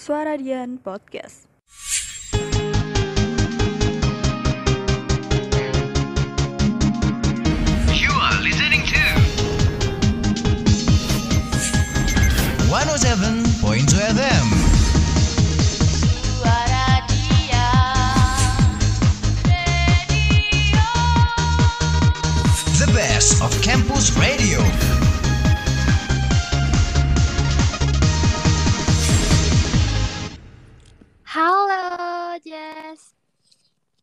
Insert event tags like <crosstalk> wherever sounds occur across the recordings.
Suara Dian Podcast. You are listening to 107.2 FM. Suara dia Radio The best of campus radio.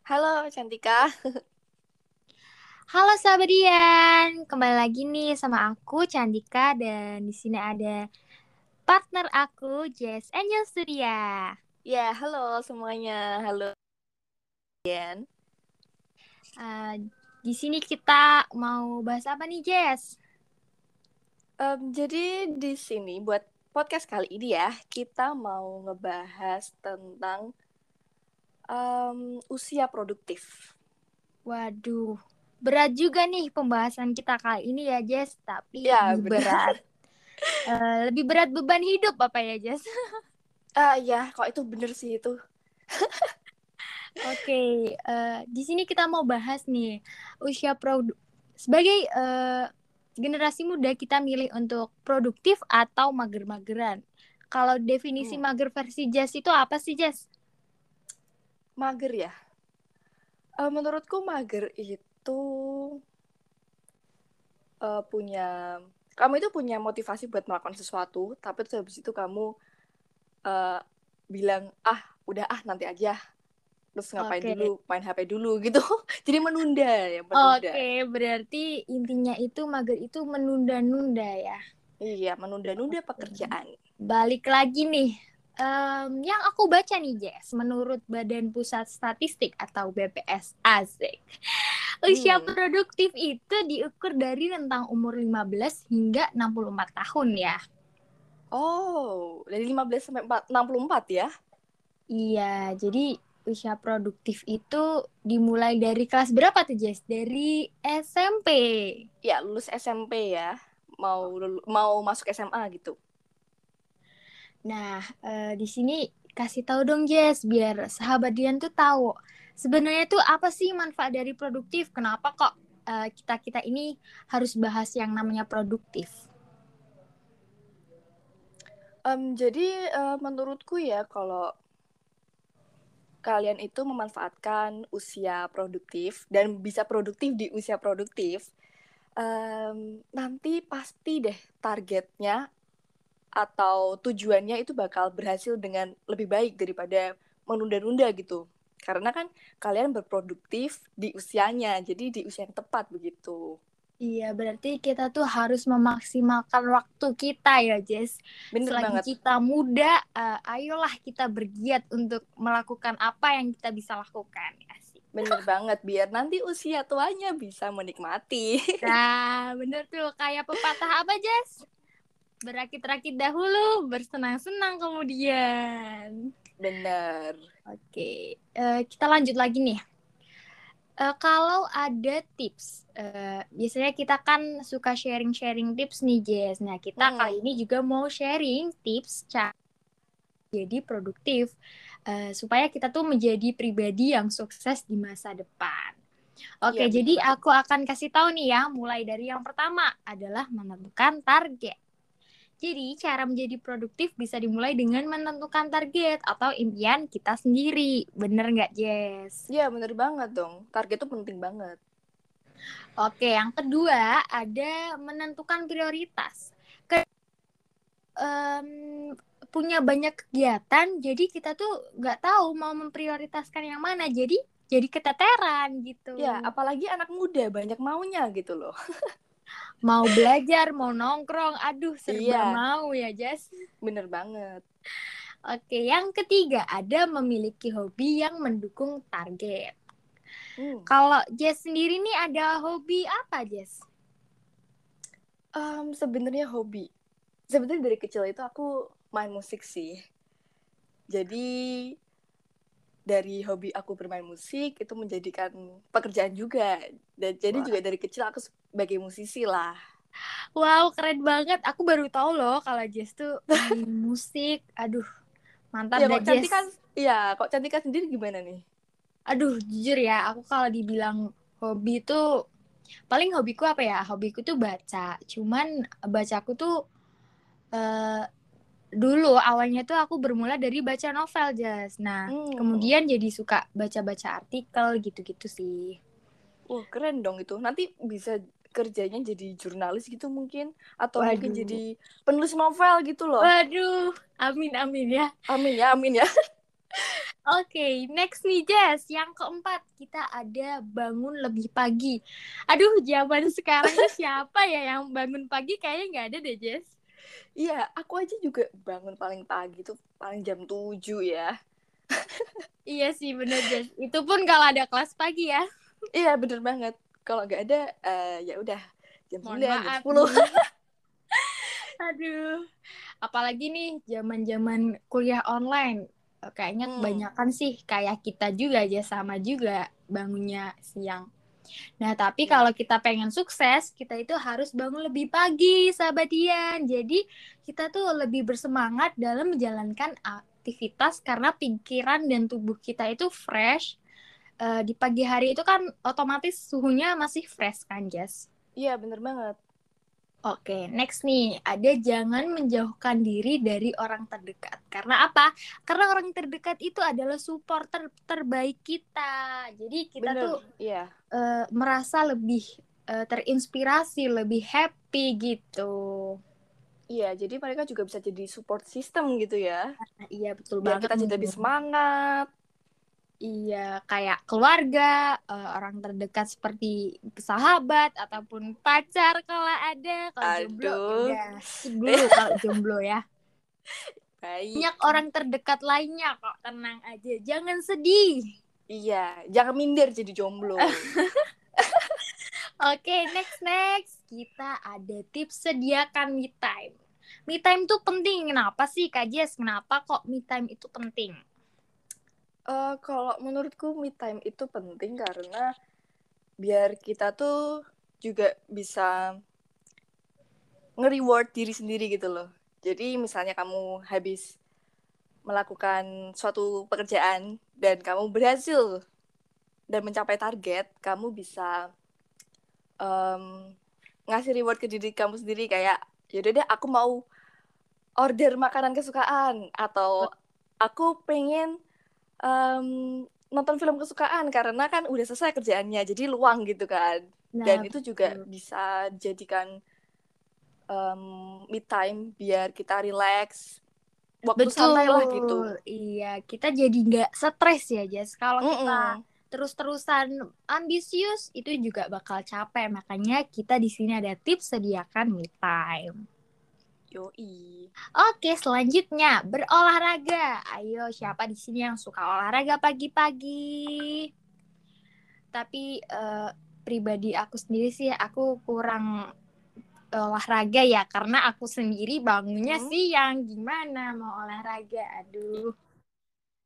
Halo Cantika. <laughs> Halo sahabat Dian. Kembali lagi nih sama aku Candika dan di sini ada partner aku Jess Angel Surya. Ya, halo semuanya. Halo Dian. Eh, di sini kita mau bahas apa nih, Jess? Em, jadi di sini buat podcast kali ini ya, kita mau ngebahas tentang em, usia produktif. Waduh, berat juga nih pembahasan kita kali ini ya, Jess. Tapi Ya, lebih berat. <laughs> Eh, lebih berat beban hidup apa ya, Jess? Ah ya, kok itu bener sih itu. Oke, eh, di sini kita mau bahas nih usia produ sebagai eh, generasi muda kita milih untuk produktif atau mager-mageran. Kalau definisi Hmm. mager versi Jazz itu apa sih, Jazz? Mager ya. Eh, menurutku mager itu eh, punya kamu itu punya motivasi buat melakukan sesuatu, tapi terus habis itu kamu eh, bilang ah udah ah nanti aja, terus ngapain Oke. dulu, main HP dulu <laughs> gitu. Jadi menunda ya Oke, menunda. berarti intinya itu mager itu menunda-nunda ya. Iya menunda-nunda pekerjaan. Balik lagi nih, em, yang aku baca nih, Jess, menurut Badan Pusat Statistik atau BPS asik. Usia Hmm. produktif itu diukur dari rentang umur 15 hingga 64 tahun ya. Oh dari 15 sampai 4, 64 ya? Iya, jadi usia produktif itu dimulai dari kelas berapa tuh, Jess? Dari SMP. Ya lulus SMP ya, mau mau masuk SMA gitu. Nah, eh, di sini kasih tahu dong, Jess, biar sahabat Dian tuh tahu sebenarnya tuh apa sih manfaat dari produktif? Kenapa kok eh, kita-kita ini harus bahas yang namanya produktif? Em, jadi eh, menurutku ya kalau kalian itu memanfaatkan usia produktif dan bisa produktif di usia produktif, em, nanti pasti deh targetnya atau tujuannya itu bakal berhasil dengan lebih baik daripada menunda-nunda gitu. Karena kan kalian berproduktif di usianya, jadi di usia yang tepat begitu. Iya, berarti kita tuh harus memaksimalkan waktu kita ya, Jess. Bener Selagi banget. kita muda, eh, ayolah kita bergiat untuk melakukan apa yang kita bisa lakukan. Asik. Bener banget, biar nanti usia tuanya bisa menikmati. Nah, bener tuh. Kayak pepatah apa, Jess? Berakit-rakit dahulu, bersenang-senang kemudian. Bener. Oke, eh, kita lanjut lagi nih. Eh, kalau ada tips, eh, biasanya kita kan suka sharing-sharing tips nih, Jess. Nah, kita Hmm. kali ini juga mau sharing tips cara jadi produktif eh, supaya kita tuh menjadi pribadi yang sukses di masa depan. Oke, Iya, jadi betul. aku akan kasih tahu nih ya, mulai dari yang pertama adalah menentukan target. Jadi, cara menjadi produktif bisa dimulai dengan menentukan target atau impian kita sendiri. Bener nggak, Jess? Iya bener banget dong. Target itu penting banget. Oke, yang kedua ada menentukan prioritas. Ke, em, punya banyak kegiatan, jadi kita tuh nggak tahu mau memprioritaskan yang mana. Jadi, jadi keteteran gitu. Ya apalagi anak muda banyak maunya gitu loh. <laughs> Mau belajar, mau nongkrong, aduh serba Iya. mau ya, Jess. Bener banget. Oke, yang ketiga ada memiliki hobi yang mendukung target. Hmm. Kalau Jess sendiri nih ada hobi apa, Jess? Em, sebenarnya hobi. Sebenarnya dari kecil itu aku main musik sih. Jadi dari hobi aku bermain musik itu menjadikan pekerjaan juga. Dan jadi Wah. juga dari kecil aku sebagai musisi lah. Wow, keren banget. Aku baru tahu loh kalau Jess tuh <laughs> main musik. Aduh, Mantap ya dah, cantik Jess. kan iya kok cantika sendiri gimana nih Aduh, jujur ya, aku kalau dibilang hobi tuh paling hobiku apa ya? Hobiku tuh baca. Cuman bacaku tuh eh dulu awalnya tuh aku bermula dari baca novel, Jas. Nah, Hmm. kemudian jadi suka baca-baca artikel gitu-gitu sih. wah keren dong itu nanti bisa kerjanya jadi jurnalis gitu mungkin atau mungkin Waduh. jadi penulis novel gitu loh Waduh, amin amin ya. amin ya amin ya <laughs> Oke, next nih Jess. Yang keempat, kita ada bangun lebih pagi. Aduh, zaman sekarang <laughs> siapa ya yang bangun pagi kayaknya nggak ada deh, Jess. Iya aku aja juga bangun paling pagi tuh paling jam 7 ya Iya sih, bener Jess. Itu pun kalau ada kelas pagi ya. iya bener banget kalau nggak ada eh, ya udah jam Mohon 9 jam maaf 10 nih. <laughs> Aduh. Apalagi nih zaman-zaman kuliah online. Kayaknya Hmm. kebanyakan sih kayak kita juga aja sama juga bangunnya siang. Nah, tapi Iya. kalau kita pengen sukses, kita itu harus bangun lebih pagi, sahabat Dian. Jadi, kita tuh lebih bersemangat dalam menjalankan aktivitas karena pikiran dan tubuh kita itu fresh. Eh, di pagi hari itu kan otomatis suhunya masih fresh kan, Jess? iya bener banget Oke, next nih, ada jangan menjauhkan diri dari orang terdekat. Karena apa? Karena orang terdekat itu adalah supporter terbaik kita. Jadi kita bener tuh iya eh, merasa lebih eh, terinspirasi, lebih happy gitu. iya jadi mereka juga bisa jadi support system gitu ya Nah, iya betul biar banget. kita jadi lebih semangat Iya, kayak keluarga, eh, orang terdekat seperti sahabat ataupun pacar kalau ada. Kalau jomblo, udah. Dulu <laughs> kalau jomblo ya. baik. Banyak orang terdekat lainnya kok tenang aja jangan sedih. Iya jangan minder jadi jomblo. <laughs> Oke next next. Kita ada tips sediakan me time. Me time tuh penting. Kenapa sih kak Jess? Kenapa kok me time itu penting Eh, kalau menurutku me time itu penting karena biar kita tuh juga bisa nge-reward diri sendiri gitu loh. Jadi misalnya kamu habis melakukan suatu pekerjaan dan kamu berhasil dan mencapai target, kamu bisa em, ngasih reward ke diri kamu sendiri kayak yaudah deh aku mau order makanan kesukaan atau aku pengen em, nonton film kesukaan karena kan udah selesai kerjaannya jadi luang gitu kan. Nah, dan itu juga betul. bisa jadikan em, me time biar kita relax waktu betul. santai lah gitu. Iya kita jadi nggak stres ya Jess. Kalau kita Mm-mm. terus-terusan ambisius itu juga bakal capek. Makanya kita di sini ada tips sediakan me time Yoi. Oke, selanjutnya berolahraga. Ayo, siapa di sini yang suka olahraga pagi-pagi? Tapi eh, pribadi aku sendiri sih, aku kurang olahraga ya, karena aku sendiri bangunnya Hmm. siang. Gimana mau olahraga? Aduh,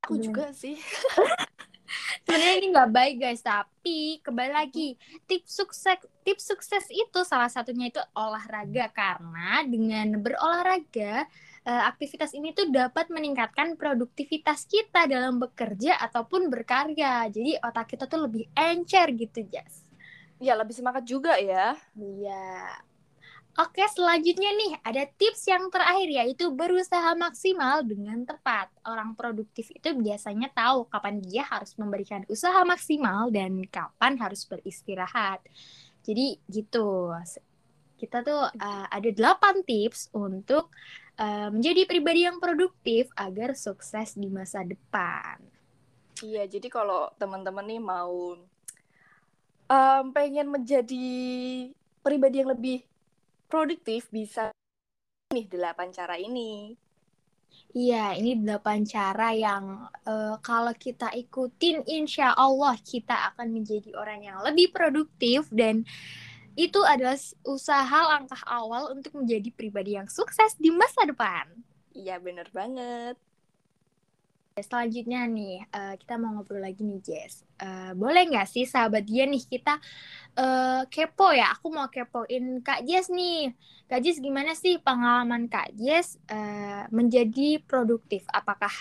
Aku Iya. juga sih. <laughs> sebenarnya ini nggak baik guys. Tapi kembali lagi, tips sukses, tips sukses itu salah satunya itu olahraga karena dengan berolahraga eh, aktivitas ini tuh dapat meningkatkan produktivitas kita dalam bekerja ataupun berkarya. Jadi otak kita tuh lebih encer gitu, Jas. Ya lebih semangat juga ya. Iya. Oke, selanjutnya nih ada tips yang terakhir yaitu berusaha maksimal dengan tepat. Orang produktif itu biasanya tahu kapan dia harus memberikan usaha maksimal dan kapan harus beristirahat. Jadi gitu. Kita tuh uh, ada 8 tips untuk uh, menjadi pribadi yang produktif agar sukses di masa depan. Iya, jadi kalau teman-teman nih mau em, pengen menjadi pribadi yang lebih produktif bisa nih delapan cara ini. Iya, ini delapan cara yang eh, kalau kita ikutin, insya Allah kita akan menjadi orang yang lebih produktif dan itu adalah usaha langkah awal untuk menjadi pribadi yang sukses di masa depan. Iya, bener banget. Selanjutnya nih, eh, kita mau ngobrol lagi nih, Jess. Eh, boleh nggak sih sahabat dia nih kita eh, kepo ya? Aku mau kepoin Kak Jess nih. Kak Jess gimana sih pengalaman Kak Jess eh, menjadi produktif? Apakah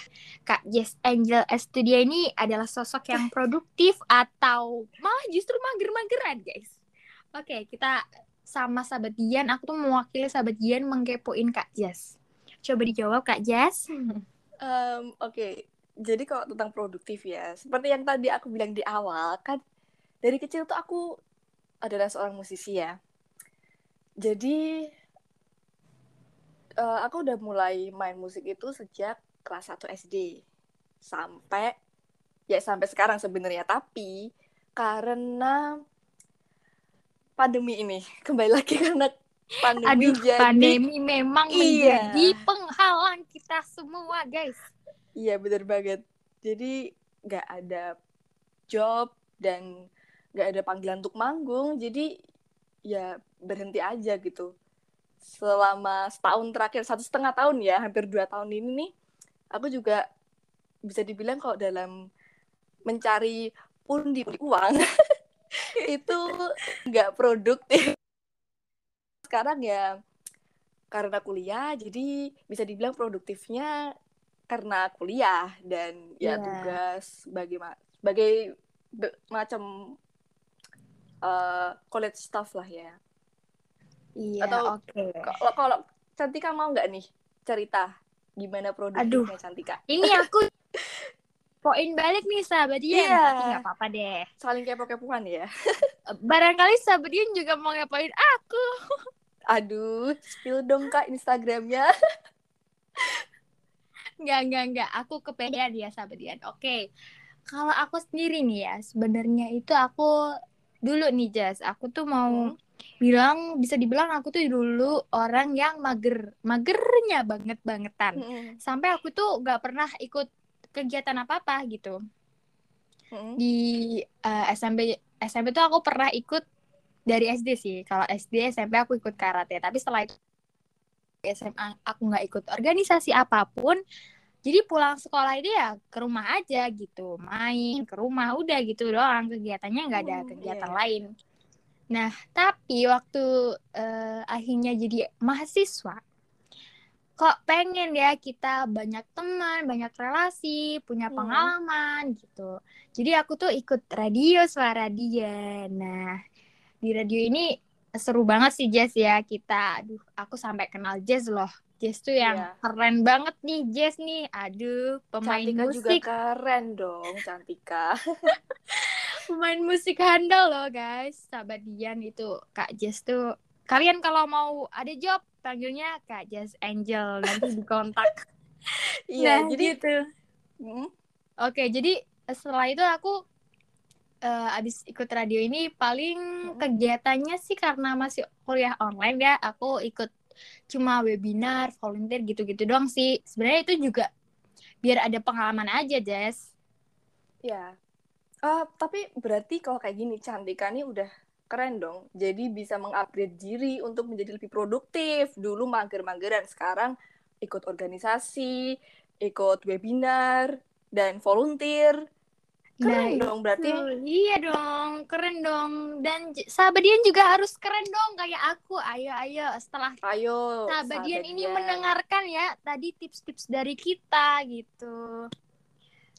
Kak Jess Angel Studio ini adalah sosok yang <laughs> produktif atau malah justru mager-mageran, guys? Oke, kita sama sahabat Dian. Aku tuh mewakili sahabat Dian mengkepoin Kak Jess. Coba dijawab Kak Jess. <laughs> Em, Oke, jadi kalau tentang produktif ya, seperti yang tadi aku bilang di awal, kan dari kecil tuh aku adalah seorang musisi ya. Jadi eh, aku udah mulai main musik itu sejak kelas 1 SD sampai ya sampai sekarang sebenarnya, tapi karena pandemi ini <laughs> kembali lagi karena pandemi Aduh, jadi pandemi memang Iya. menjadi penghalang kita semua, guys. Iya bener banget. Jadi nggak ada job dan nggak ada panggilan untuk manggung. Jadi ya berhenti aja gitu. Selama setahun terakhir, satu setengah tahun ya, hampir dua tahun ini nih, aku juga bisa dibilang kalau dalam mencari pundi-pundi uang <laughs> itu nggak produktif. Sekarang ya karena kuliah, jadi bisa dibilang produktifnya karena kuliah dan ya Iya. tugas sebagai ma- sebagai macam eh, college staff lah ya. Iya, Atau- oke. Kalau kalau Cantika mau nggak nih cerita gimana produktifnya Cantika? Ini aku <laughs> poin balik nih sahabat Dian, Iya. tapi nggak apa-apa deh. Saling kepo-kepoan ya. Barangkali sahabat Dian juga mau ngapain aku. Aduh, spill dong Kak Instagramnya. <laughs> Nggak, nggak, nggak. Aku kepedean ya sahabat Dian. Oke. Kalau aku sendiri nih ya, sebenarnya itu aku dulu nih Jas, aku tuh mau Hmm. bilang bisa dibilang aku tuh dulu orang yang mager, magernya banget-bangetan. Mm-mm. Sampai aku tuh nggak pernah ikut kegiatan apa-apa gitu. Mm-mm. Di eh, SMP SMP tuh aku pernah ikut dari SD sih. Kalau SD SMP aku ikut karate, tapi setelah itu SMA aku nggak ikut organisasi apa pun. Jadi pulang sekolah itu ya ke rumah aja gitu, main ke rumah udah gitu doang kegiatannya nggak ada Hmm, kegiatan iya. lain. Nah tapi waktu eh, akhirnya jadi mahasiswa, kok pengen ya kita banyak teman, banyak relasi, punya Hmm. pengalaman gitu. Jadi aku tuh ikut radio suara dia. Nah di radio ini seru banget sih Jess ya kita. Aduh aku sampai kenal Jess loh. Jess tuh yang Iya. keren banget nih Jess nih. Aduh pemain Cantika juga musik, keren dong, Cantika. <laughs> pemain musik handal loh guys. Sahabat Dian itu Kak Jess tuh. Kalian kalau mau ada job panggilnya Kak Jess Angel nanti dikontak. <laughs> Iya, Nah, jadi gitu. Mm, Oke, jadi setelah itu aku eh, abis ikut radio ini paling kegiatannya sih karena masih kuliah online ya, aku ikut cuma webinar, volunteer gitu-gitu doang sih. Sebenarnya itu juga biar ada pengalaman aja, Jess. ya. Eh, tapi berarti kalau kayak gini Cantika nih udah keren dong. Jadi bisa mengupgrade diri untuk menjadi lebih produktif. Dulu mager-mageran, sekarang ikut organisasi, ikut webinar, dan volunteer. Keren Nah, dong berarti. Iya dong, keren dong. Dan j- sahabat Dian juga harus keren dong kayak aku. Ayo, ayo. Setelah Ayo, sahabat Dian sahabat ini mendengarkan ya tadi tips-tips dari kita gitu.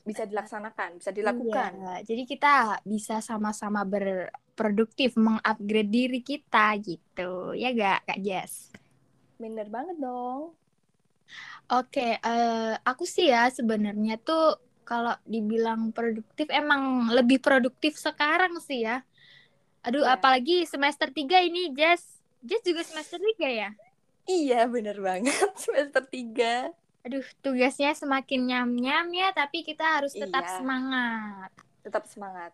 bisa dilaksanakan, bisa dilakukan. Iya, jadi kita bisa sama-sama berproduktif, mengupgrade diri kita gitu. Ya gak, Kak Jess? Bener banget dong. Oke, eh, aku sih ya sebenarnya tuh kalau dibilang produktif emang lebih produktif sekarang sih ya. Aduh, Iya. apalagi semester 3 ini, Jess. Jess juga semester 3 ya? Iya, bener banget. <laughs> Semester 3. Aduh, tugasnya semakin nyam-nyam ya, tapi kita harus tetap Iya. semangat. Tetap semangat.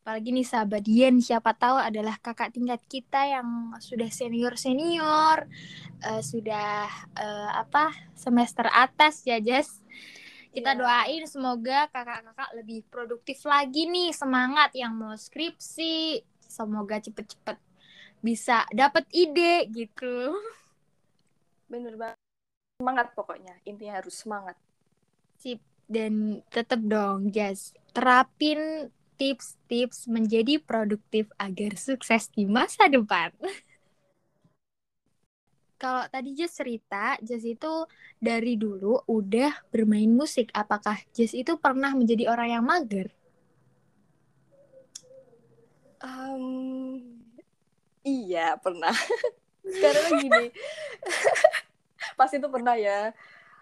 Apalagi nih sahabat Dian, siapa tahu adalah kakak tingkat kita yang sudah senior-senior, eh, sudah eh, apa semester atas ya, Jess. Kita Iya. doain semoga kakak-kakak lebih produktif lagi nih, semangat yang mau skripsi, semoga cepet-cepet bisa dapat ide gitu. Bener banget. Semangat pokoknya. Intinya harus semangat. Sip. Dan tetap dong, Jas, terapin tips-tips menjadi produktif agar sukses di masa depan. <laughs> Kalau tadi Jas cerita, Jas itu dari dulu udah bermain musik. Apakah Jas itu pernah menjadi orang yang mager? Um, iya pernah. <laughs> Karena gini, <laughs> pas itu pernah ya.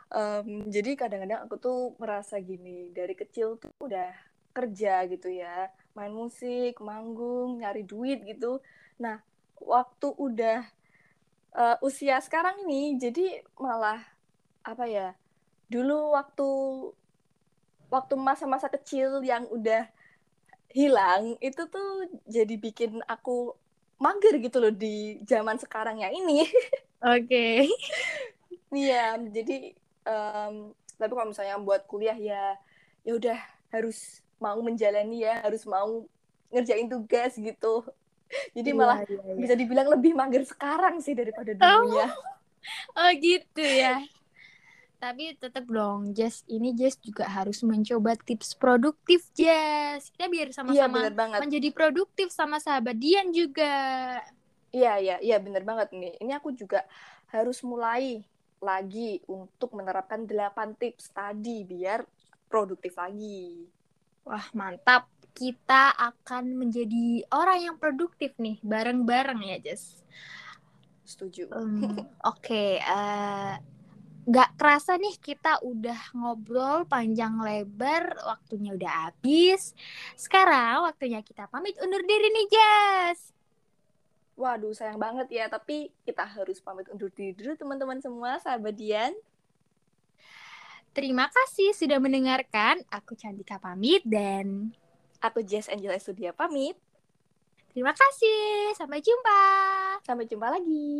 Um, jadi kadang-kadang aku tuh merasa gini dari kecil tuh udah kerja gitu ya, main musik, manggung, nyari duit gitu. Nah, waktu udah uh, usia sekarang ini, jadi malah apa ya? Dulu waktu waktu masa-masa kecil yang udah hilang itu tuh jadi bikin aku mager gitu loh di zaman sekarang yang ini. <laughs> Oke. Iya, jadi um, tapi kalau misalnya buat kuliah ya ya udah harus mau menjalani ya, harus mau ngerjain tugas gitu. Jadi Iya, malah iya, iya. bisa dibilang lebih mager sekarang sih daripada dulunya. <laughs> Oh gitu ya. Tapi tetap dong, Jess. Ini Jess juga harus mencoba tips produktif, Jess. Kita biar Iya, sama-sama banget. menjadi produktif sama sahabat Dian juga. Iya, iya, iya bener banget nih. Ini aku juga harus mulai lagi untuk menerapkan 8 tips tadi biar produktif lagi. Wah, mantap. Kita akan menjadi orang yang produktif nih, bareng-bareng ya, Jess. Setuju. Em, <laughs> Oke, eh, nggak kerasa nih kita udah ngobrol panjang lebar, waktunya udah habis. Sekarang waktunya kita pamit undur diri nih, Jess. Waduh, sayang banget ya. Tapi kita harus pamit undur diri dulu teman-teman semua, sahabat Dian. Terima kasih sudah mendengarkan. Aku Cantika pamit dan Aku Jess Angela Studia pamit. terima kasih. Sampai jumpa. Sampai jumpa lagi.